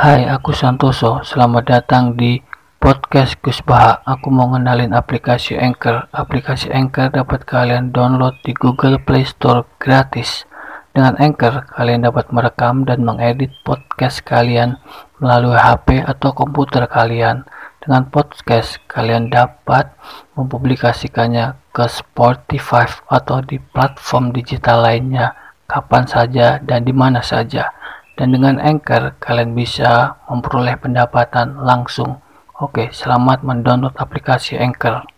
Hai, aku Santoso. Selamat datang di podcast Gus Baha. Aku mau ngenalin aplikasi Anchor. Aplikasi Anchor dapat kalian download di Google Play Store gratis. Dengan Anchor, kalian dapat merekam dan mengedit podcast kalian melalui HP atau komputer kalian. Dengan podcast, kalian dapat mempublikasikannya ke Spotify atau di platform digital lainnya kapan saja dan di mana saja. Dan dengan Anchor, kalian bisa memperoleh pendapatan langsung. Oke, selamat mendownload aplikasi Anchor.